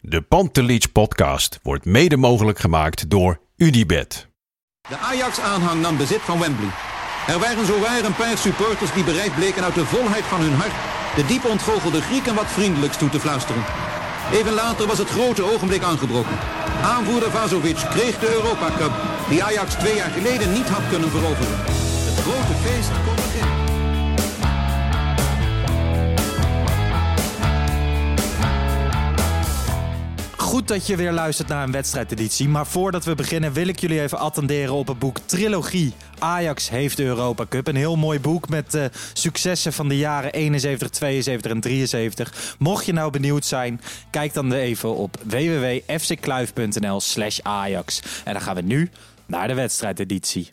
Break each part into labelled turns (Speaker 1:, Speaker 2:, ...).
Speaker 1: De Pantelich podcast wordt mede mogelijk gemaakt door Unibed.
Speaker 2: De Ajax-aanhang nam bezit van Wembley. Er waren zowaar een paar supporters die bereid bleken uit de volheid van hun hart de diep ontgoochelde Grieken wat vriendelijks toe te fluisteren. Even later was het grote ogenblik aangebroken. Aanvoerder Vazovic kreeg de Europa Cup, die Ajax twee jaar geleden niet had kunnen veroveren. Het grote feest kon beginnen.
Speaker 3: Goed dat je weer luistert naar een wedstrijdeditie. Maar voordat we beginnen wil ik jullie even attenderen op het boek Trilogie. Ajax heeft de Europa Cup. Een heel mooi boek met uh, successen van de jaren 71, 72 en 73. Mocht je nou benieuwd zijn, kijk dan even op www.fckluif.nl slash Ajax. En dan gaan we nu naar de wedstrijdeditie.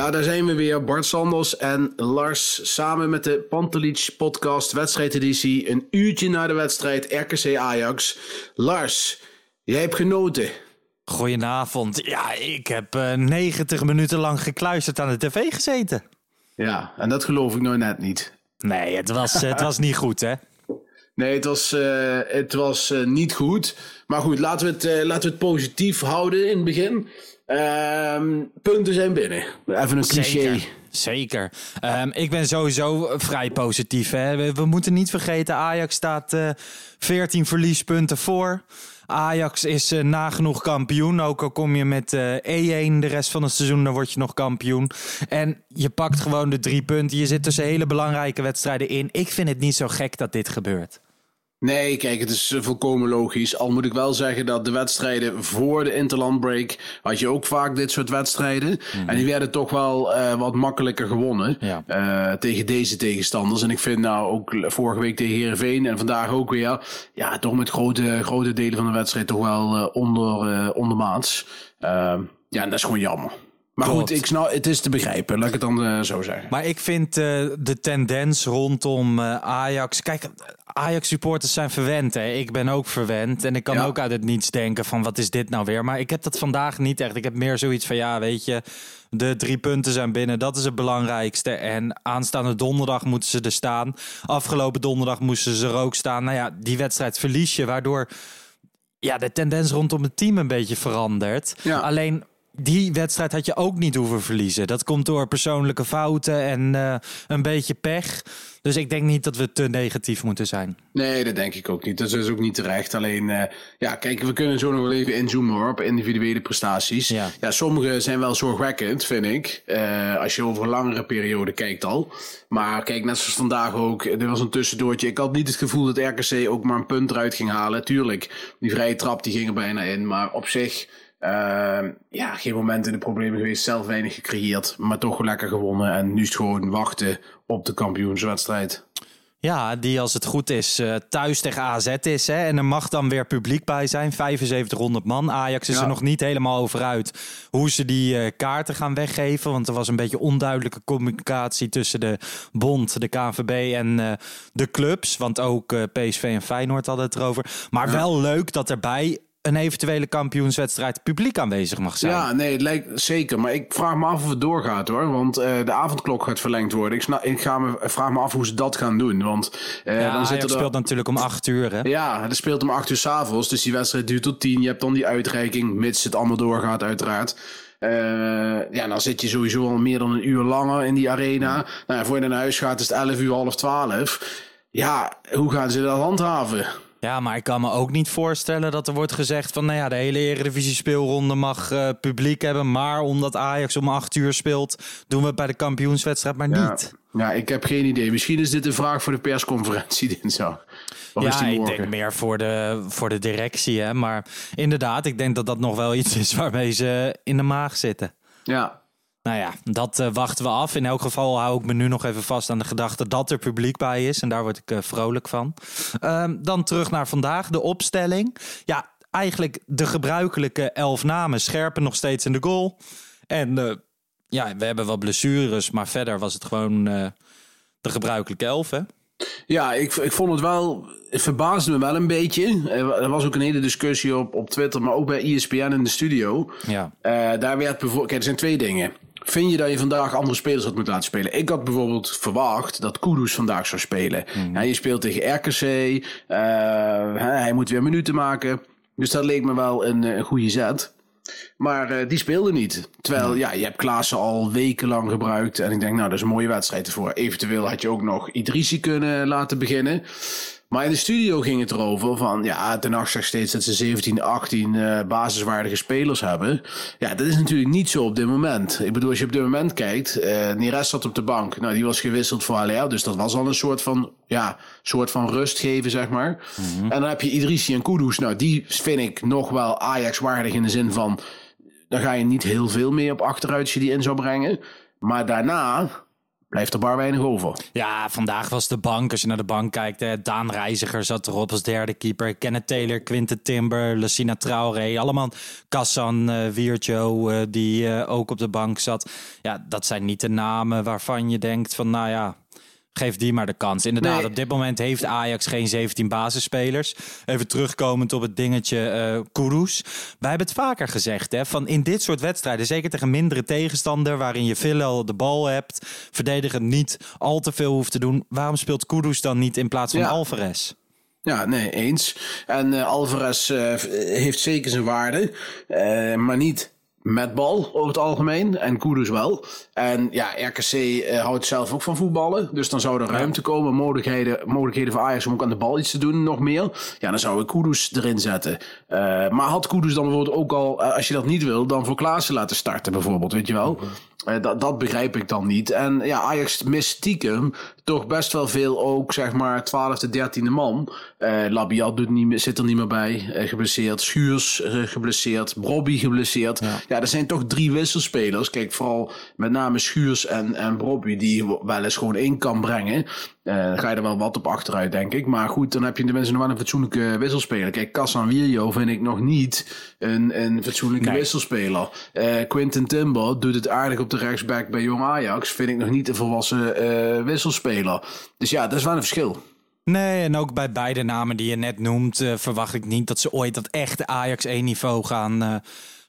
Speaker 4: Ja, daar zijn we weer. Bart Sanders en Lars samen met de Pantelich podcast wedstrijdeditie. Een uurtje na de wedstrijd RKC Ajax. Lars, jij hebt genoten.
Speaker 3: Goedenavond. Ja, ik heb uh, 90 minuten lang gekluisterd aan de tv gezeten.
Speaker 4: Ja, en dat geloof ik nou net niet.
Speaker 3: Nee, het was, het was niet goed, hè?
Speaker 4: Nee, het was, uh, het was uh, niet goed. Maar goed, laten we, het, laten we het positief houden in het begin. Ehm, punten zijn binnen. Even een cliché.
Speaker 3: Zeker. Um, ik ben sowieso vrij positief. Hè? We, moeten niet vergeten, Ajax staat 14 verliespunten voor. Ajax is uh, nagenoeg kampioen. Ook al kom je met uh, 1-1 de rest van het seizoen, dan word je nog kampioen. En je pakt gewoon de drie punten. Je zit tussen hele belangrijke wedstrijden in. Ik vind het niet zo gek dat dit gebeurt.
Speaker 4: Nee, kijk, het is volkomen logisch. Al moet ik wel zeggen dat de wedstrijden voor de interlandbreak had je ook vaak dit soort wedstrijden. Mm. En die werden toch wel uh, wat makkelijker gewonnen ja. uh, tegen deze tegenstanders. En ik vind nou ook vorige week tegen Heerenveen en vandaag ook weer, ja, toch met grote, grote delen van de wedstrijd toch wel uh, onder, ondermaats. ja, en dat is gewoon jammer. Maar goed, ik snap, het is te begrijpen, laat ik het dan uh, zo zeggen.
Speaker 3: Maar ik vind uh, de tendens rondom uh, Ajax. Kijk, Ajax-supporters zijn verwend. Hè? Ik ben ook verwend. En ik kan ja. ook uit het niets denken: van wat is dit nou weer? Maar ik heb dat vandaag niet echt. Ik heb meer zoiets van: ja, weet je, de drie punten zijn binnen. Dat is het belangrijkste. En aanstaande donderdag moeten ze er staan. Afgelopen donderdag moesten ze er ook staan. Nou ja, die wedstrijd verlies je, waardoor. Ja, de tendens rondom het team een beetje verandert. Ja. Alleen die wedstrijd had je ook niet hoeven verliezen. Dat komt door persoonlijke fouten en uh, een beetje pech. Dus ik denk niet dat we te negatief moeten zijn.
Speaker 4: Nee, dat denk ik ook niet. Dat is ook niet terecht. Alleen, uh, ja, kijk, we kunnen zo nog wel even inzoomen op individuele prestaties. Ja. ja, sommige zijn wel zorgwekkend, vind ik. Uh, als je over een langere periode kijkt al. Maar kijk, net zoals vandaag ook. Er was een tussendoortje. Ik had niet het gevoel dat RKC ook maar een punt eruit ging halen. Tuurlijk, die vrije trap die ging er bijna in. Maar op zich... Uh, ja, geen moment in de problemen geweest, zelf weinig gecreëerd, maar toch lekker gewonnen. En nu is het gewoon wachten op de kampioenswedstrijd.
Speaker 3: Ja, die als het goed is uh, thuis tegen AZ is. Hè? En er mag dan weer publiek bij zijn. 7500 man. Ajax is er nog niet helemaal over uit hoe ze die uh, kaarten gaan weggeven. Want er was een beetje onduidelijke communicatie tussen de bond, de KNVB en uh, de clubs. Want ook PSV en Feyenoord hadden het erover. Maar ja. wel leuk dat erbij een eventuele kampioenswedstrijd publiek aanwezig mag zijn.
Speaker 4: Ja, nee, het lijkt zeker. Maar ik vraag me af of het doorgaat hoor. Want uh, de avondklok gaat verlengd worden. Ik, snap, ik ga me, vraag me af hoe ze dat gaan doen. Want
Speaker 3: uh, ja, dan zit er speelt natuurlijk om acht uur. Hè?
Speaker 4: Ja, het speelt om acht uur s'avonds. Dus die wedstrijd duurt tot tien. Je hebt dan die uitreiking, mits het allemaal doorgaat, uiteraard. Uh, ja, dan zit je sowieso al meer dan een uur langer in die arena. Nou, voor je naar huis gaat is het 11 uur, half 12. Ja, hoe gaan ze dat handhaven?
Speaker 3: Ja, maar ik kan me ook niet voorstellen dat er wordt gezegd van... nou ja, de hele Eredivisie speelronde mag uh, publiek hebben... maar omdat Ajax om acht uur speelt... doen we het bij de kampioenswedstrijd maar
Speaker 4: ja.
Speaker 3: niet.
Speaker 4: Ja, ik heb geen idee. Misschien is dit een vraag voor de persconferentie dinsdag.
Speaker 3: Ja, ik denk meer voor de, voor de directie. Hè? Maar inderdaad, ik denk dat dat nog wel iets is waarmee ze in de maag zitten.
Speaker 4: Ja,
Speaker 3: nou ja, dat uh, wachten we af. In elk geval hou ik me nu nog even vast aan de gedachte dat er publiek bij is. En daar word ik uh, vrolijk van. Uh, dan terug naar vandaag, de opstelling. Ja, eigenlijk de gebruikelijke elf namen. Scherpen nog steeds in de goal. En eh, ja, we hebben wel blessures, maar verder was het gewoon de gebruikelijke elf, hè?
Speaker 4: Ja, ik, ik vond het wel. Het verbaasde me wel een beetje. Er was ook een hele discussie op, op Twitter, maar ook bij ESPN in de studio.
Speaker 3: Ja.
Speaker 4: daar werd bijvoorbeeld. Kijk, er zijn twee dingen. Vind je dat je vandaag andere spelers had moeten laten spelen? Ik had bijvoorbeeld verwacht dat Kudus vandaag zou spelen. Mm. Ja, je speelt tegen RKC. Uh, hij moet weer minuten maken. Dus dat leek me wel een, een goede zet. Maar uh, die speelde niet. Terwijl, ja, je hebt Klaassen al wekenlang gebruikt. En ik denk, nou, dat is een mooie wedstrijd ervoor. Eventueel had je ook nog Idrissi kunnen laten beginnen. Maar in de studio ging het erover van, ja, Ten Hag zegt steeds dat ze 17, 18 uh, basiswaardige spelers hebben. Ja, dat is natuurlijk niet zo op dit moment. Ik bedoel, als je op dit moment kijkt, uh, Neres zat op de bank. Nou, die was gewisseld voor Haller, dus dat was al een soort van, ja, soort van rust geven, zeg maar. Mm -hmm. En dan heb je Idrissi en Kudus. Nou, die vind ik nog wel Ajax-waardig in de zin van, dan ga je niet heel veel meer op achteruit als je die in zou brengen. Maar daarna blijft er bar weinig over.
Speaker 3: Ja, vandaag was de bank. Als je naar de bank kijkt, Daan Reiziger zat erop als derde keeper. Kenneth Taylor, Quinten Timber, Lucina Traoré. Allemaal Kassan, uh, die uh, ook op de bank zat. Ja, dat zijn niet de namen waarvan je denkt van, nou ja... Geef die maar de kans. Inderdaad, nee. op dit moment heeft Ajax geen 17 basisspelers. Even terugkomend op het dingetje uh, Kudus. Wij hebben het vaker gezegd, hè, van in dit soort wedstrijden, zeker tegen mindere tegenstander, waarin je veel de bal hebt, verdedigen niet al te veel hoeft te doen. Waarom speelt Kudus dan niet in plaats van ja. Alvarez?
Speaker 4: Ja, nee, eens. En uh, Alvarez uh, heeft zeker zijn waarde, maar niet met bal over het algemeen. En Kudus wel. En ja, RKC uh, houdt zelf ook van voetballen. Dus dan zou er ruimte komen. Mogelijkheden, mogelijkheden voor Ajax om ook aan de bal iets te doen. Nog meer. Ja, dan zou ik Kudus erin zetten. Uh, maar had Kudus dan bijvoorbeeld ook al... Uh, als je dat niet wil, dan voor Klaassen laten starten bijvoorbeeld. Weet je wel? Uh, dat, dat begrijp ik dan niet. En ja, Ajax mist stiekem toch best wel veel ook, zeg maar, 12e, 13e man. Uh, Labiat doet niet, zit er niet meer bij. Uh, geblesseerd. Schuurs geblesseerd. Brobby geblesseerd. Ja. ja, er zijn toch drie wisselspelers. Kijk, vooral met name Schuurs en, en Brobby, die wel eens gewoon in kan brengen. Uh, ga je er wel wat op achteruit, denk ik. Maar goed, dan heb je tenminste nog wel een fatsoenlijke wisselspeler. Kijk, Kassan Wierjo vind ik nog niet een, een fatsoenlijke nee. wisselspeler. Uh, Quinten Timber doet het aardig op de rechtsback bij Jong Ajax. Vind ik nog niet een volwassen uh, wisselspeler. Dus ja, dat is wel een verschil.
Speaker 3: Nee, en ook bij beide namen die je net noemt, uh, verwacht ik niet dat ze ooit dat echte Ajax 1-niveau gaan, uh,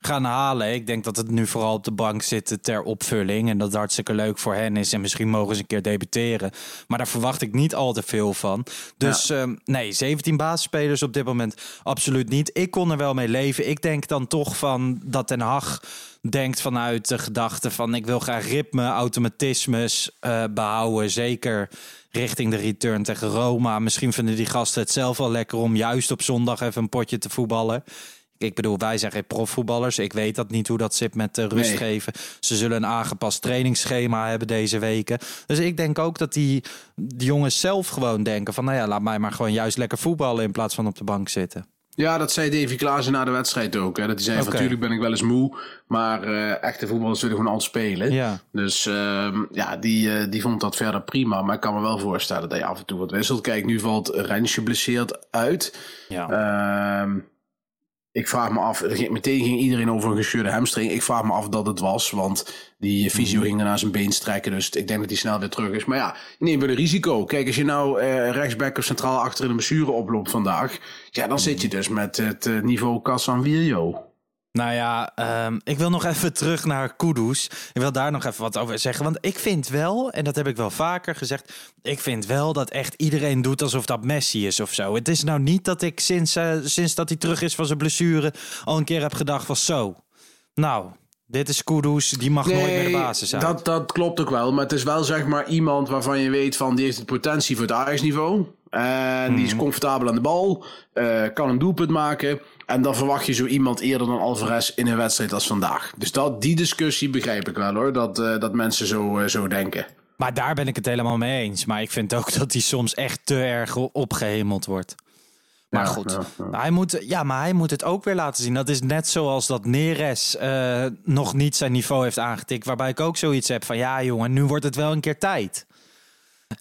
Speaker 3: gaan halen. Ik denk dat het nu vooral op de bank zit ter opvulling. En dat het hartstikke leuk voor hen is. En misschien mogen ze een keer debuteren. Maar daar verwacht ik niet al te veel van. Dus ja. uh, nee, 17 basisspelers op dit moment absoluut niet. Ik kon er wel mee leven. Ik denk dan toch van dat Den Haag denkt vanuit de gedachte van ik wil graag ritme, automatismes uh, behouden. Zeker richting de return tegen Roma. Misschien vinden die gasten het zelf wel lekker om juist op zondag even een potje te voetballen. Ik bedoel, wij zijn geen profvoetballers. Ik weet dat niet hoe dat zit met uh, rust nee. geven. Ze zullen een aangepast trainingsschema hebben deze weken. Dus ik denk ook dat die, die jongens zelf gewoon denken van... nou ja, laat mij maar gewoon juist lekker voetballen in plaats van op de bank zitten.
Speaker 4: Ja, dat zei Davy Klaassen na de wedstrijd ook. Hè. Dat hij zei, natuurlijk ben ik wel eens moe, maar eh, echte voetballers willen gewoon altijd spelen.
Speaker 3: Ja.
Speaker 4: Dus ehm, ja, die, eh, die vond dat verder prima. Maar ik kan me wel voorstellen dat je af en toe wat wisselt. Kijk, nu valt Rens geblesseerd uit.
Speaker 3: Ja.
Speaker 4: Ik vraag me af, meteen ging iedereen over een gescheurde hamstring. Ik vraag me af dat het was, want die fysio
Speaker 3: Mhm.
Speaker 4: ging daarna zijn been strekken. Dus ik denk dat hij snel weer terug is. Maar ja, je neemt wel een risico. Kijk, als je nou eh, rechtsback of centraal achter in de blessure oploopt vandaag. Ja, dan zit je dus met het eh, niveau Kassan Virjo.
Speaker 3: Nou ja, ehm, ik wil nog even terug naar Kudus. Ik wil daar nog even wat over zeggen. Want ik vind wel, en dat heb ik wel vaker gezegd... ik vind wel dat echt iedereen doet alsof dat Messi is of zo. Het is nou niet dat ik sinds, eh, sinds dat hij terug is van zijn blessure... al een keer heb gedacht van zo... Nou, dit is Kudus, die mag nooit meer de basis zijn.
Speaker 4: Dat, dat klopt ook wel. Maar het is wel zeg maar iemand waarvan je weet van die heeft het potentie voor het Ajax-niveau. En die
Speaker 3: Mhm.
Speaker 4: is comfortabel aan de bal. eh, kan een doelpunt maken. En dan verwacht je zo iemand eerder dan Alvarez in een wedstrijd als vandaag. Dus dat, die discussie begrijp ik wel hoor. Dat, eh, dat mensen zo, eh, zo denken.
Speaker 3: Maar daar ben ik het helemaal mee eens. Maar ik vind ook dat hij soms echt te erg opgehemeld wordt. Maar
Speaker 4: Ja,
Speaker 3: goed,
Speaker 4: ja,
Speaker 3: Hij, moet, ja, maar hij moet het ook weer laten zien. Dat is net zoals dat Neres eh, nog niet zijn niveau heeft aangetikt. Waarbij ik ook zoiets heb van... ja jongen, nu wordt het wel een keer tijd.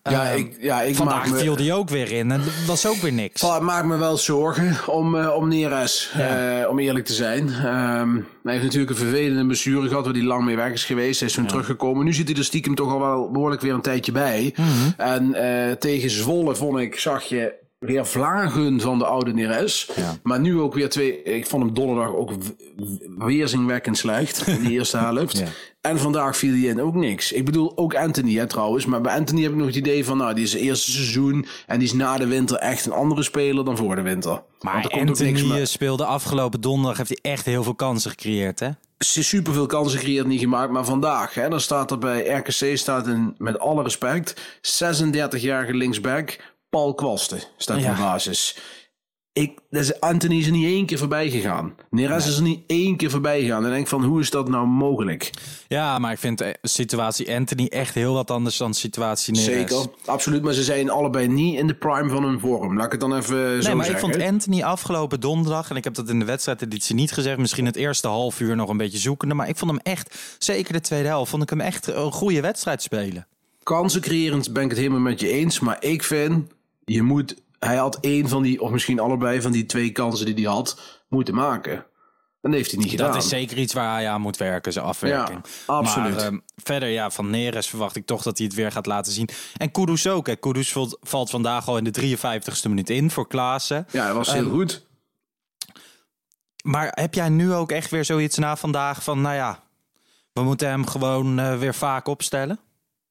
Speaker 4: Ja,
Speaker 3: Ehm,
Speaker 4: ik, ja, ik
Speaker 3: Vandaag
Speaker 4: maak me,
Speaker 3: viel die ook weer in. En dat was ook weer niks.
Speaker 4: Ik maak me wel zorgen om, eh, om Neres, eh, om eerlijk te zijn. Ehm, hij heeft natuurlijk een vervelende blessure gehad waar hij lang mee weg is geweest. Hij is toen teruggekomen. Nu zit hij er stiekem toch al wel behoorlijk weer een tijdje bij.
Speaker 3: Mhm.
Speaker 4: En eh, tegen Zwolle vond ik, zag je weer vlagen van de oude Neres. Maar nu ook weer twee. Ik vond hem donderdag ook weerzinwekkend slecht in de eerste helft. En vandaag viel hij in ook niks. Ik bedoel, ook Anthony hè, trouwens. Maar bij Anthony heb ik nog het idee van, nou, die is het eerste seizoen. En die is na de winter echt een andere speler dan voor de winter.
Speaker 3: Maar
Speaker 4: er komt
Speaker 3: Anthony eh, speelde afgelopen donderdag... heeft hij echt heel veel kansen gecreëerd, hè?
Speaker 4: super veel kansen gecreëerd, niet gemaakt. Maar vandaag, hè, dan staat er bij RKC, staat een, met alle respect, 36-jarige linksback, Paul Kwasten, staat in
Speaker 3: Ja.
Speaker 4: de basis. Ik, dus Anthony is er niet één keer voorbij gegaan. Neres is er niet één keer voorbij gegaan. En ik denk van, hoe is dat nou mogelijk?
Speaker 3: Ja, maar ik vind de situatie Anthony echt heel wat anders dan de situatie Neres.
Speaker 4: Zeker, absoluut. Maar ze zijn allebei niet in de prime van hun vorm. Laat ik het dan even zo
Speaker 3: Nee, maar
Speaker 4: zeggen.
Speaker 3: ik vond Anthony afgelopen donderdag, en ik heb dat in de wedstrijdeditie niet gezegd, misschien het eerste half uur nog een beetje zoekende, maar ik vond hem echt, zeker de tweede helft, vond ik hem echt een goede wedstrijd spelen.
Speaker 4: Kansencreërend ben ik het helemaal met je eens. Maar ik vind, je moet, hij had één van die, of misschien allebei van die twee kansen die hij had, moeten maken. En dat heeft hij niet gedaan.
Speaker 3: Dat is zeker iets waar hij aan moet werken, zijn afwerking.
Speaker 4: Ja, absoluut.
Speaker 3: Maar ehm, verder, ja, van Neres verwacht ik toch dat hij het weer gaat laten zien. En Kudus ook. Hè. Kudus valt, vandaag al in de 53ste minuut in voor Klaassen.
Speaker 4: Ja, dat was heel
Speaker 3: Ehm,
Speaker 4: goed.
Speaker 3: Maar heb jij nu ook echt weer zoiets na vandaag van, nou ja, we moeten hem gewoon eh, weer vaak opstellen?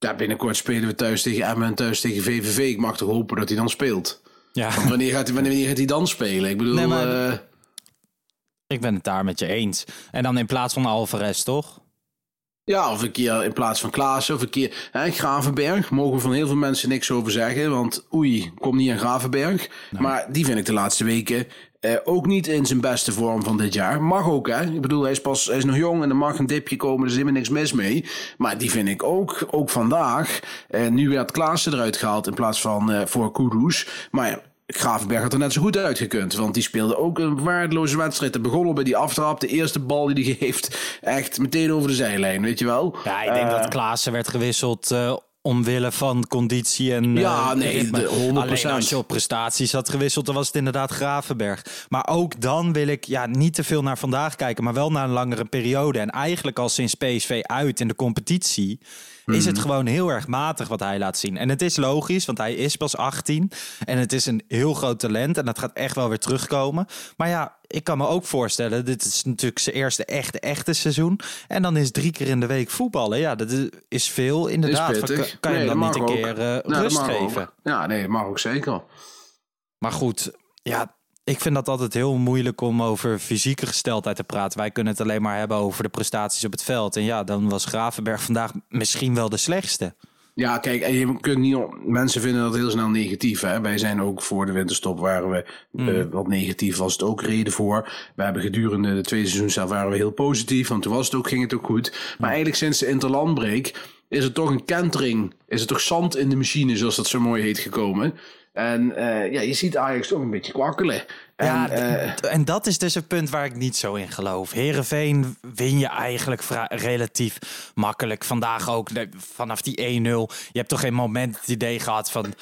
Speaker 4: Ja, binnenkort spelen we thuis tegen Emmen en thuis tegen VVV. Ik mag toch hopen dat hij dan speelt.
Speaker 3: Ja.
Speaker 4: Want wanneer gaat hij, wanneer gaat hij dan spelen? Ik bedoel,
Speaker 3: Nee, maar-
Speaker 4: eh,
Speaker 3: Ik ben het daar met je eens. En dan in plaats van Alvarez, toch?
Speaker 4: ja, of een keer in plaats van Klaassen, of een keer hè, Gravenberg. Mogen van heel veel mensen niks over zeggen. Want oei, kom niet aan Gravenberg. Maar die vind ik de laatste weken eh, ook niet in zijn beste vorm van dit jaar. Mag ook, hè. Ik bedoel, hij is, pas, hij is nog jong en er mag een dipje komen. Er is helemaal niks mis mee. Maar die vind ik ook, ook vandaag. Eh, nu werd Klaassen eruit gehaald in plaats van eh, voor Kudus. Maar ja, Gravenberg had er net zo goed uitgekund. Want die speelde ook een waardeloze wedstrijd. Te begonnen bij die aftrap. De eerste bal die hij geeft. Echt meteen over de zijlijn, weet je wel.
Speaker 3: Ja, ik denk
Speaker 4: Eh,
Speaker 3: dat Klaassen werd gewisseld eh, omwille van conditie en eh,
Speaker 4: Ja, nee,
Speaker 3: ritme.
Speaker 4: de 100%.
Speaker 3: Alleen als je op prestaties had gewisseld, dan was het inderdaad Gravenberg. Maar ook dan wil ik ja, niet te veel naar vandaag kijken, maar wel naar een langere periode. En eigenlijk al sinds PSV uit in de competitie is het gewoon heel erg matig wat hij laat zien. En het is logisch, want hij is pas 18 en het is een heel groot talent en dat gaat echt wel weer terugkomen. Maar ja, ik kan me ook voorstellen, dit is natuurlijk zijn eerste echte, echte seizoen. En dan is drie keer in de week voetballen. Ja, dat is- is veel inderdaad.
Speaker 4: Is
Speaker 3: Van,
Speaker 4: pittig.
Speaker 3: kan- je
Speaker 4: Nee,
Speaker 3: hem dan niet een
Speaker 4: ook.
Speaker 3: keer
Speaker 4: dat
Speaker 3: rust
Speaker 4: ook.
Speaker 3: geven?
Speaker 4: Ja, nee, dat mag ook zeker.
Speaker 3: Maar goed, ja, ik vind dat altijd heel moeilijk om over fysieke gesteldheid te praten. Wij kunnen het alleen maar hebben over de prestaties op het veld. En ja, dan was Gravenberg vandaag misschien wel de slechtste.
Speaker 4: Ja, kijk, je kunt niet. Mensen vinden dat heel snel negatief. Hè? Wij zijn ook voor de winterstop waren we eh, wat negatief, was het ook reden voor. We hebben gedurende de tweede seizoen zelf waren we heel positief, want toen was het ook, ging het ook goed. Maar eigenlijk sinds de interlandbreek is er toch een kentering, is er toch zand in de machine, zoals dat zo mooi heet, gekomen. En uh, ja, je ziet Ajax toch een beetje kwakkelen. En,
Speaker 3: ja, uh, en dat is dus het punt waar ik niet zo in geloof. Herenveen win je eigenlijk relatief makkelijk. Vandaag ook vanaf die 1-0. Je hebt toch geen moment het idee gehad van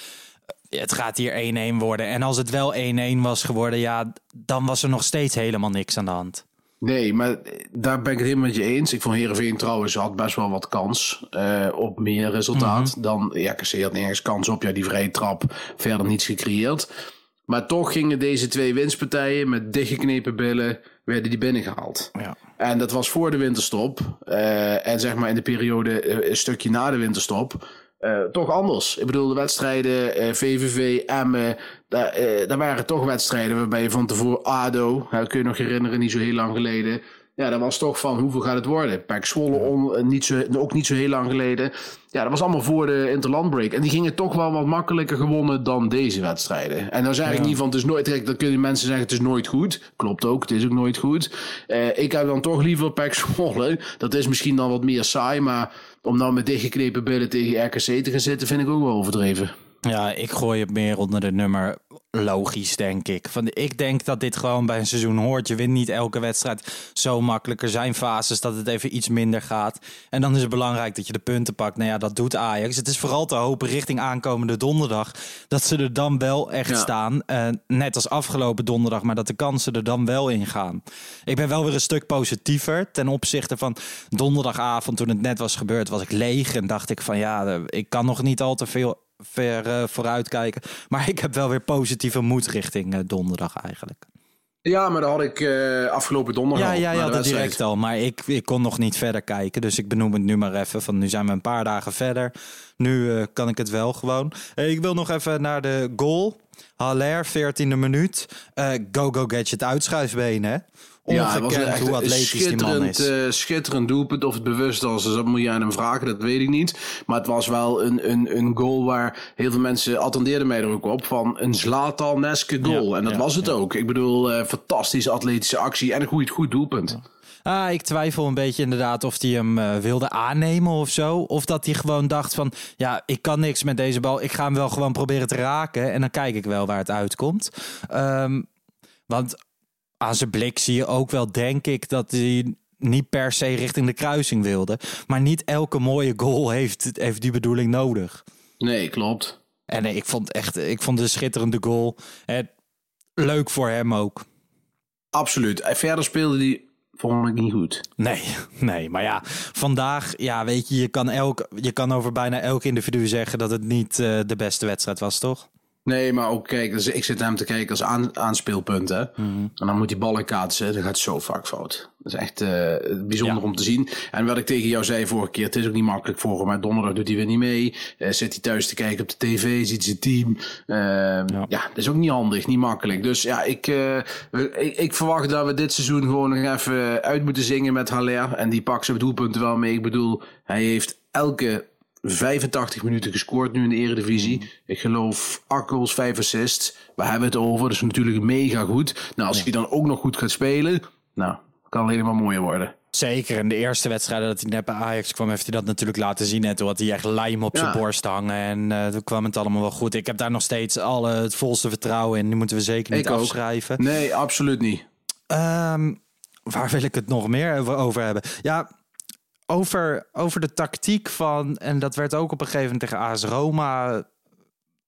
Speaker 3: het gaat hier 1-1 worden. En als het wel 1-1 was geworden, ja, dan was er nog steeds helemaal niks aan de hand.
Speaker 4: Nee, maar daar ben ik het helemaal met je eens. Ik vond Heerenveen trouwens had best wel wat kans uh, op meer resultaat mm -hmm. dan RKC had nergens kans op. Ja, die vrije trap verder niets gecreëerd. Maar toch gingen deze twee winstpartijen met dichtgeknepen billen werden die binnengehaald. Ja. En dat was voor de winterstop. Uh, en zeg maar in de periode uh, een stukje na de winterstop. Uh, toch anders. Ik bedoel, de wedstrijden, uh, VVV, Emmen, daar, uh, daar waren toch wedstrijden waarbij je van tevoren ADO, dat kun je nog herinneren, niet zo heel lang geleden. Ja, dat was toch van hoeveel gaat het worden? Pek Zwolle on, niet zo, ook niet zo heel lang geleden. Ja, dat was allemaal voor de interlandbreak. En die gingen toch wel wat makkelijker gewonnen dan deze wedstrijden. En dan zeg ik niet van het is nooit... Dan kunnen mensen zeggen het is nooit goed. Klopt ook, het is ook nooit goed. Uh, ik heb dan toch liever Pek Zwolle. Dat is misschien dan wat meer saai, maar om nou met dichtgeknepen billen tegen RKC te gaan zitten, vind ik ook wel overdreven.
Speaker 3: Ja, ik gooi het meer onder de nummer logisch, denk ik. Van, ik denk dat dit gewoon bij een seizoen hoort. Je wint niet elke wedstrijd zo makkelijk. Er zijn fases dat het even iets minder gaat. En dan is het belangrijk dat je de punten pakt. Nou ja, dat doet Ajax. Het is vooral te hopen richting aankomende donderdag... dat ze er dan wel echt staan. Uh, net als afgelopen donderdag, maar dat de kansen er dan wel in gaan. Ik ben wel weer een stuk positiever ten opzichte van donderdagavond... toen het net was gebeurd, was ik leeg en dacht ik van... ja, ik kan nog niet al te veel ver uh, vooruitkijken. Maar ik heb wel weer positieve moed richting uh, donderdag eigenlijk.
Speaker 4: Ja, maar dat had ik uh, afgelopen donderdag.
Speaker 3: Ja, ja, ja dat direct al. Maar ik, ik kon nog niet verder kijken. Dus ik benoem het nu maar even. Van nu zijn we een paar dagen verder. Nu kan ik het wel gewoon. ik wil nog even naar de goal. Haller, 14e minuut. go, go, gadget uitschuifbeen, hè?
Speaker 4: Ja, het was echt hoe atletisch schitterend, die man is. Uh, schitterend doelpunt. Of het bewust was, dus dat moet je aan hem vragen. Dat weet ik niet. Maar het was wel een, een, een goal waar heel veel mensen attendeerden mij er ook op. Van een Zlatan-eske goal. Ja, en dat ja, was het ook. Ik bedoel, uh, fantastische atletische actie. En een goed, goed doelpunt.
Speaker 3: Ah, ik twijfel een beetje inderdaad of hij hem uh, wilde aannemen of zo. Of dat hij gewoon dacht van, ja, ik kan niks met deze bal. Ik ga hem wel gewoon proberen te raken. En dan kijk ik wel waar het uitkomt. Um, want aan zijn blik zie je ook wel, denk ik, dat hij niet per se richting de kruising wilde. Maar niet elke mooie goal heeft, heeft die bedoeling nodig.
Speaker 4: Nee, klopt.
Speaker 3: En ik vond echt, ik vond de schitterende goal. En leuk voor hem ook.
Speaker 4: Absoluut. En verder speelde hij vond ik niet goed.
Speaker 3: Nee, nee, maar ja, vandaag, ja, weet je, je kan, elk, je kan over bijna elk individu zeggen dat het niet uh, de beste wedstrijd was, toch?
Speaker 4: Nee, maar ook kijk, dus ik zit hem te kijken als aan, aanspeelpunt. Hè? Mm -hmm. En dan moet die ballen kaatsen. Dat gaat zo vaak fout. Dat is echt uh, bijzonder ja. om te zien. En wat ik tegen jou zei vorige keer, het is ook niet makkelijk voor hem. Maar donderdag doet hij weer niet mee. Uh, zit hij thuis te kijken op de tv, ziet zijn team. Uh, ja. ja, dat is ook niet handig, niet makkelijk. Dus ja, ik, ik, ik, verwacht dat we dit seizoen gewoon nog even uit moeten zingen met Haller. En die pakt zijn doelpunten wel mee. Ik bedoel, hij heeft elke 85 minuten gescoord nu in de Eredivisie. Ik geloof 8 goals, 5 assists. We hebben het over, dat is natuurlijk mega goed. Nou, als hij dan ook nog goed gaat spelen, nou, kan alleen maar mooier worden.
Speaker 3: Zeker, in de eerste wedstrijden dat hij net bij Ajax kwam, heeft hij dat natuurlijk laten zien. En toen had hij echt lijm op zijn borst hangen. En uh, toen kwam het allemaal wel goed. Ik heb daar nog steeds alle, het volste vertrouwen in. Die moeten we zeker niet
Speaker 4: ik
Speaker 3: afschrijven.
Speaker 4: Ook. Nee, absoluut niet.
Speaker 3: Um, waar wil ik het nog meer over hebben? Ja, over, over de tactiek van, en dat werd ook op een gegeven moment tegen AS Roma,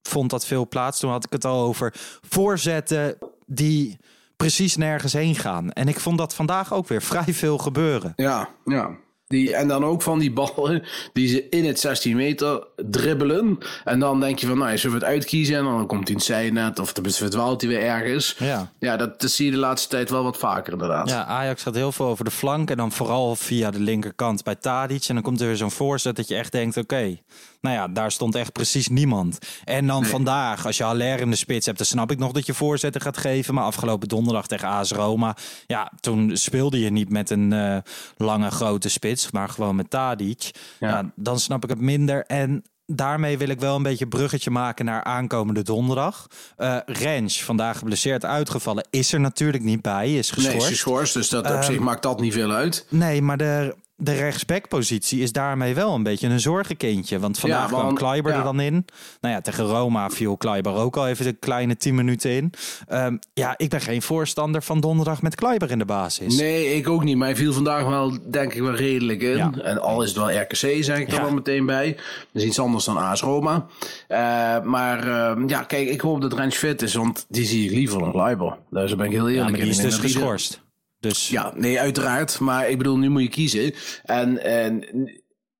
Speaker 3: vond dat veel plaats. Toen had ik het al over voorzetten die precies nergens heen gaan. En ik vond dat vandaag ook weer vrij veel gebeuren.
Speaker 4: Ja, ja. Die, en dan ook van die ballen die ze in het 16 meter dribbelen. En dan denk je van, nou, zullen we het uitkiezen? En dan komt hij in het zijnet of dan verdwaalt hij weer ergens. Ja, ja dat, dat zie je de laatste tijd wel wat vaker inderdaad.
Speaker 3: Ja, Ajax gaat heel veel over de flank. En dan vooral via de linkerkant bij Tadic. En dan komt er weer zo'n voorzet dat je echt denkt, oké, nou ja, daar stond echt precies niemand. En dan nee. vandaag, als je Haller in de spits hebt, dan snap ik nog dat je voorzetten gaat geven. Maar afgelopen donderdag tegen AS Roma, ja, toen speelde je niet met een uh, lange grote spits, maar gewoon met Tadic. Ja. ja. dan snap ik het minder. En daarmee wil ik wel een beetje bruggetje maken naar aankomende donderdag. Uh, Rens, vandaag geblesseerd uitgevallen, is er natuurlijk niet bij, is geschorst. Nee,
Speaker 4: is geschorst, dus dat op uh, zich maakt dat niet veel uit.
Speaker 3: Nee, maar de de rechtsbackpositie is daarmee wel een beetje een zorgenkindje. Want vandaag
Speaker 4: Ja,
Speaker 3: kwam Kleiber
Speaker 4: ja.
Speaker 3: er dan in. Nou ja, tegen Roma viel Kleiber ook al even de kleine 10 minuten in. Ehm, ja, ik ben geen voorstander van donderdag met Kleiber in de basis.
Speaker 4: Nee, ik ook niet. Maar hij viel vandaag wel, denk ik, wel redelijk in.
Speaker 3: Ja.
Speaker 4: En al is het wel RKC, zeg ik er wel meteen bij. Dat is iets anders dan AS Roma. Eh, maar eh, ja, kijk, ik hoop dat Rens fit is, want die zie ik liever dan Kleiber. Daar ben ik heel eerlijk
Speaker 3: Ja, maar die is dus geschorst. Dus
Speaker 4: Ja, nee, uiteraard. Maar ik bedoel, nu moet je kiezen. En, en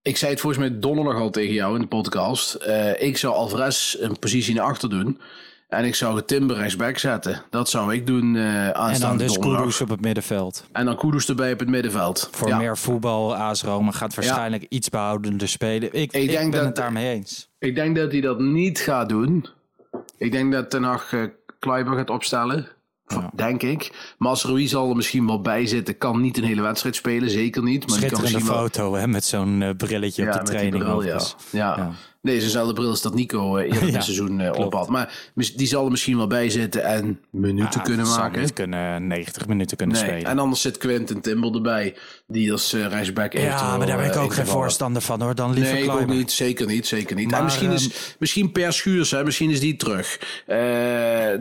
Speaker 4: ik zei het volgens mij donderdag al tegen jou in de podcast. Eh, ik zou Alvarez een positie naar achter doen. En ik zou Timber rechtsback zetten. Dat zou ik doen eh
Speaker 3: en dan dus
Speaker 4: donderdag.
Speaker 3: Kudus op het middenveld.
Speaker 4: En dan Kudus erbij op het middenveld.
Speaker 3: Voor
Speaker 4: Ja.
Speaker 3: meer voetbal, AS Roma gaat waarschijnlijk iets behoudender spelen. Ik, ik,
Speaker 4: denk
Speaker 3: ben
Speaker 4: dat-
Speaker 3: het daarmee eens.
Speaker 4: Ik denk dat hij dat niet gaat doen. Ik denk dat Ten Hag eh, Kleiber gaat opstellen. Denk ik. Maar als Ruiz al er misschien wel bij zit, kan niet een hele wedstrijd spelen. Zeker niet. Maar die kan
Speaker 3: Schitterende
Speaker 4: wel-
Speaker 3: foto hè, met zo'n eh, brilletje op de training.
Speaker 4: bril, ja. Ja.
Speaker 3: Ja.
Speaker 4: Nee, dezelfde bril als dat Nico eh, eerder
Speaker 3: Ja,
Speaker 4: dit seizoen eh,
Speaker 3: klopt.
Speaker 4: op had. Maar die zal er misschien wel bij zitten en minuten
Speaker 3: Ja,
Speaker 4: kunnen maken.
Speaker 3: niet kunnen 90 minuten kunnen
Speaker 4: Nee.
Speaker 3: spelen.
Speaker 4: En anders zit Quentin Timber erbij, die als uh, rechtsback
Speaker 3: ja,
Speaker 4: eventueel,
Speaker 3: maar daar ben ik
Speaker 4: eh,
Speaker 3: ook geen voorstander van hoor. Dan liever
Speaker 4: Nee, ik ook niet. Zeker niet. Zeker niet.
Speaker 3: Maar,
Speaker 4: en misschien, is,
Speaker 3: ehm,
Speaker 4: misschien Per Schuurs, hè, misschien is die terug. Eh,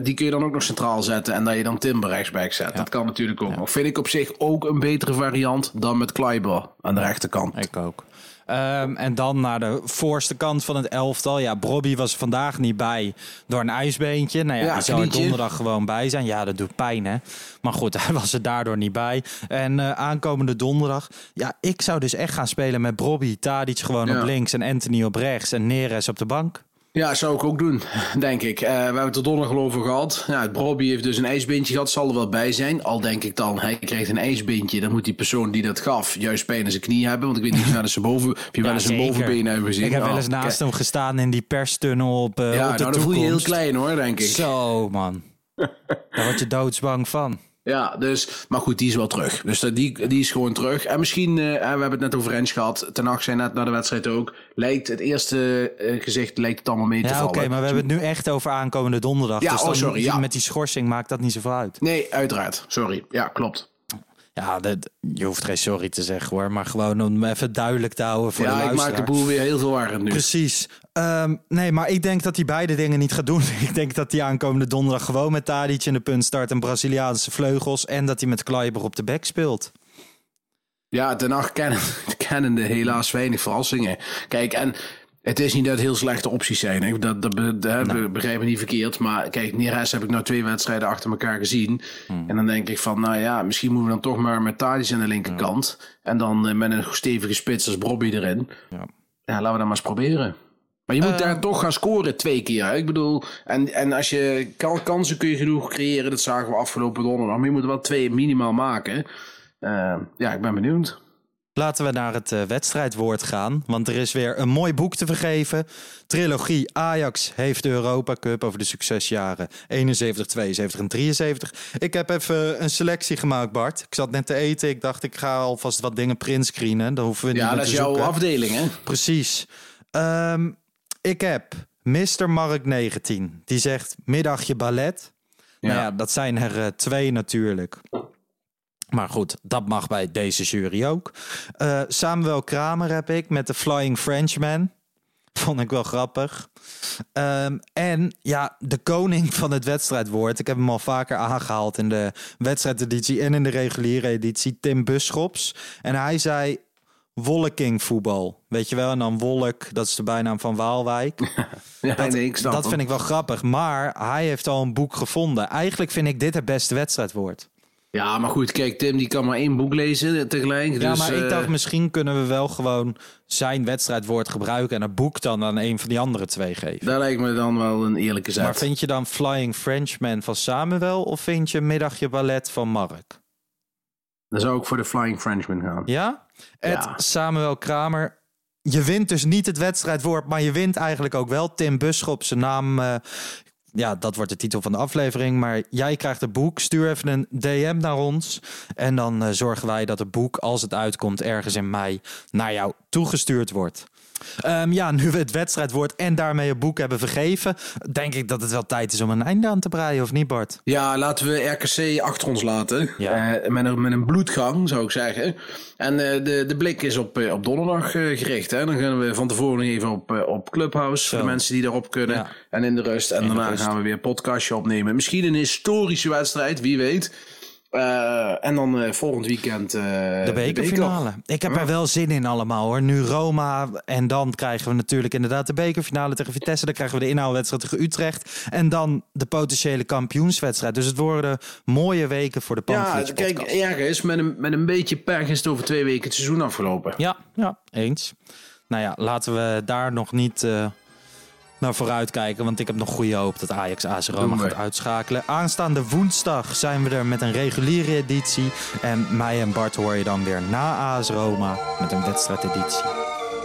Speaker 4: die kun je dan ook nog centraal zetten en dat je dan Timber rechtsback zet. Dat kan natuurlijk ook nog. Vind ik op zich ook een betere variant dan met Kleiber aan de rechterkant.
Speaker 3: Ik ook. Ehm, en dan naar de voorste kant van het elftal. Ja, Brobby was vandaag niet bij door een ijsbeentje. Nou ja,
Speaker 4: Ja,
Speaker 3: die zou er donderdag gewoon bij zijn. Ja, dat doet pijn hè. Maar goed, hij was er daardoor niet bij. En eh, aankomende donderdag. Ja, ik zou dus echt gaan spelen met Brobby. Tadic gewoon
Speaker 4: Ja.
Speaker 3: op links en Anthony op rechts. En Neres op de bank.
Speaker 4: Ja, zou ik ook doen, denk ik. Eh, we hebben het er donderdag over gehad. Ja, het Brobby heeft dus een ijsbindje gehad, zal er wel bij zijn. Al denk ik dan, hij krijgt een ijsbindje. Dan moet die persoon die dat gaf juist pijn in zijn knie hebben. Want ik weet niet of je wel eens zijn, boven, of je wel eens zijn
Speaker 3: zeker.
Speaker 4: bovenbenen hebt gezien.
Speaker 3: Ik heb wel
Speaker 4: Oh,
Speaker 3: eens naast hem gestaan in die perstunnel op, eh,
Speaker 4: Ja,
Speaker 3: op de
Speaker 4: nou dan voel je je heel klein hoor, denk ik.
Speaker 3: Zo, man. Daar word je doodsbang van.
Speaker 4: Ja, dus, maar goed, die is wel terug. Dus dat- die, die is gewoon terug. En misschien, eh, we hebben het net over Rens gehad. Ten Hag zei net na de wedstrijd ook. Lijkt het eerste eh, gezicht lijkt het allemaal mee te
Speaker 3: Ja,
Speaker 4: vallen.
Speaker 3: oké, maar we hebben het nu echt over aankomende donderdag.
Speaker 4: Ja,
Speaker 3: dus
Speaker 4: oh, sorry, ja.
Speaker 3: met die schorsing maakt dat niet zoveel uit.
Speaker 4: Nee, uiteraard. Sorry. Ja, klopt.
Speaker 3: Ja, dat, je hoeft geen sorry te zeggen hoor, maar gewoon om even duidelijk te houden voor de
Speaker 4: ja, ik
Speaker 3: luisteraar.
Speaker 4: maak de boel weer heel veel warm nu.
Speaker 3: Precies. Ehm, nee, maar ik denk dat hij beide dingen niet gaat doen. ik denk dat hij aankomende donderdag gewoon met Tadic in de punt start en Braziliaanse vleugels. En dat hij met Kleiber op de bek speelt.
Speaker 4: Ja, Ten Hag kennen, kennende helaas weinig verrassingen. Kijk, en het is niet dat het heel slechte opties zijn. hè. Dat, dat, dat
Speaker 3: Nou.
Speaker 4: be- begrijp me niet verkeerd. Maar kijk, Neres heb ik nou twee wedstrijden achter elkaar gezien.
Speaker 3: Hmm.
Speaker 4: En dan denk ik van, nou ja, misschien moeten we dan toch maar met Tadic aan de linkerkant. En dan eh, met een stevige spits als Bobby erin.
Speaker 3: Ja.
Speaker 4: Ja, laten we dat maar eens proberen. Maar je moet daar toch gaan scoren twee keer. hè. Ik bedoel, en, en als je kan, kansen kun je genoeg creëren. Dat zagen we afgelopen donderdag. Maar je moet er wel twee minimaal maken. Eh, ja, ik ben benieuwd.
Speaker 3: Laten we naar het eh, wedstrijdwoord gaan. Want er is weer een mooi boek te vergeven. Trilogie Ajax heeft de Europa Cup over de succesjaren 71, 72 en 73. Ik heb even een selectie gemaakt, Bart. Ik zat net te eten. Ik dacht, ik ga alvast wat dingen printscreenen. Dan hoeven we niet
Speaker 4: Ja,
Speaker 3: meer
Speaker 4: dat is jouw
Speaker 3: zoeken.
Speaker 4: afdeling, hè?
Speaker 3: Precies. Ehm, ik heb Mr. Mark 19. Die zegt middagje ballet. Nou ja, dat zijn er eh, twee natuurlijk. Maar goed, dat mag bij deze jury ook. Eh, Samuel Kramer heb ik met de Flying Frenchman. Vond ik wel grappig. Ehm, en ja, de koning van het wedstrijdwoord. Ik heb hem al vaker aangehaald in de wedstrijdeditie en in de reguliere editie. Tim Buschops. En hij zei wolkingvoetbal. Weet je wel? En dan Wolk, dat is de bijnaam van Waalwijk.
Speaker 4: Ja,
Speaker 3: dat,
Speaker 4: nee,
Speaker 3: vind ik wel grappig. Maar hij heeft al een boek gevonden. Eigenlijk vind ik dit het beste wedstrijdwoord.
Speaker 4: Ja, maar goed, kijk, Tim die kan maar één boek lezen tegelijk.
Speaker 3: Ja,
Speaker 4: dus,
Speaker 3: maar
Speaker 4: eh,
Speaker 3: ik dacht misschien kunnen we wel gewoon zijn wedstrijdwoord gebruiken en het boek dan aan een van die andere twee geven.
Speaker 4: Daar lijkt me dan wel een eerlijke zet.
Speaker 3: Maar vind je dan Flying Frenchman van Samuel of vind je Middagje Ballet van Mark?
Speaker 4: Dan zou ik voor de Flying Frenchman gaan.
Speaker 3: Ja?
Speaker 4: Ja.
Speaker 3: Samuel Kramer. Je wint dus niet het wedstrijdwoord, maar je wint eigenlijk ook wel. Tim Buschop, zijn naam. eh, ja, dat wordt de titel van de aflevering. Maar jij krijgt het boek. Stuur even een DM naar ons. En dan eh, zorgen wij dat het boek, als het uitkomt ergens in mei, naar jou toegestuurd wordt. Ehm, ja, nu we het wedstrijdwoord en daarmee het boek hebben vergeven, denk ik dat het wel tijd is om een einde aan te breien, of niet Bart?
Speaker 4: Ja, laten we RKC achter ons laten. Eh, met, een, met een bloedgang, zou ik zeggen. En eh, de, de blik is op, eh, op donderdag gericht. Hè. Dan gaan we van tevoren even op, op Clubhouse, voor de mensen die erop kunnen. En in de rust. En daarna gaan we weer een podcastje opnemen. Misschien een historische wedstrijd, wie weet. Uh, en dan uh, volgend weekend uh,
Speaker 3: de bekerfinale. Ik heb er wel zin in allemaal hoor. Nu Roma en dan krijgen we natuurlijk inderdaad de bekerfinale tegen Vitesse. Dan krijgen we de inhaalwedstrijd tegen Utrecht. En dan de potentiële kampioenswedstrijd. Dus het worden mooie weken voor de Pantelich
Speaker 4: Ja, kijk, ergens met een, met een beetje pech is het over twee weken het seizoen afgelopen.
Speaker 3: Ja, ja, eens. Nou ja, laten we daar nog niet naar vooruit kijken. Want ik heb nog goede hoop dat Ajax AS Roma gaat uitschakelen. Aanstaande woensdag zijn we er met een reguliere editie. En mij en Bart hoor je dan weer na AS Roma met een wedstrijdeditie.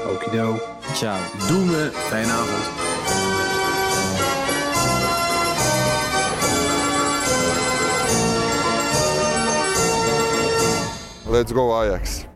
Speaker 4: Okido.
Speaker 3: Ciao.
Speaker 4: Doen we. Fijne avond.
Speaker 5: Let's go Ajax.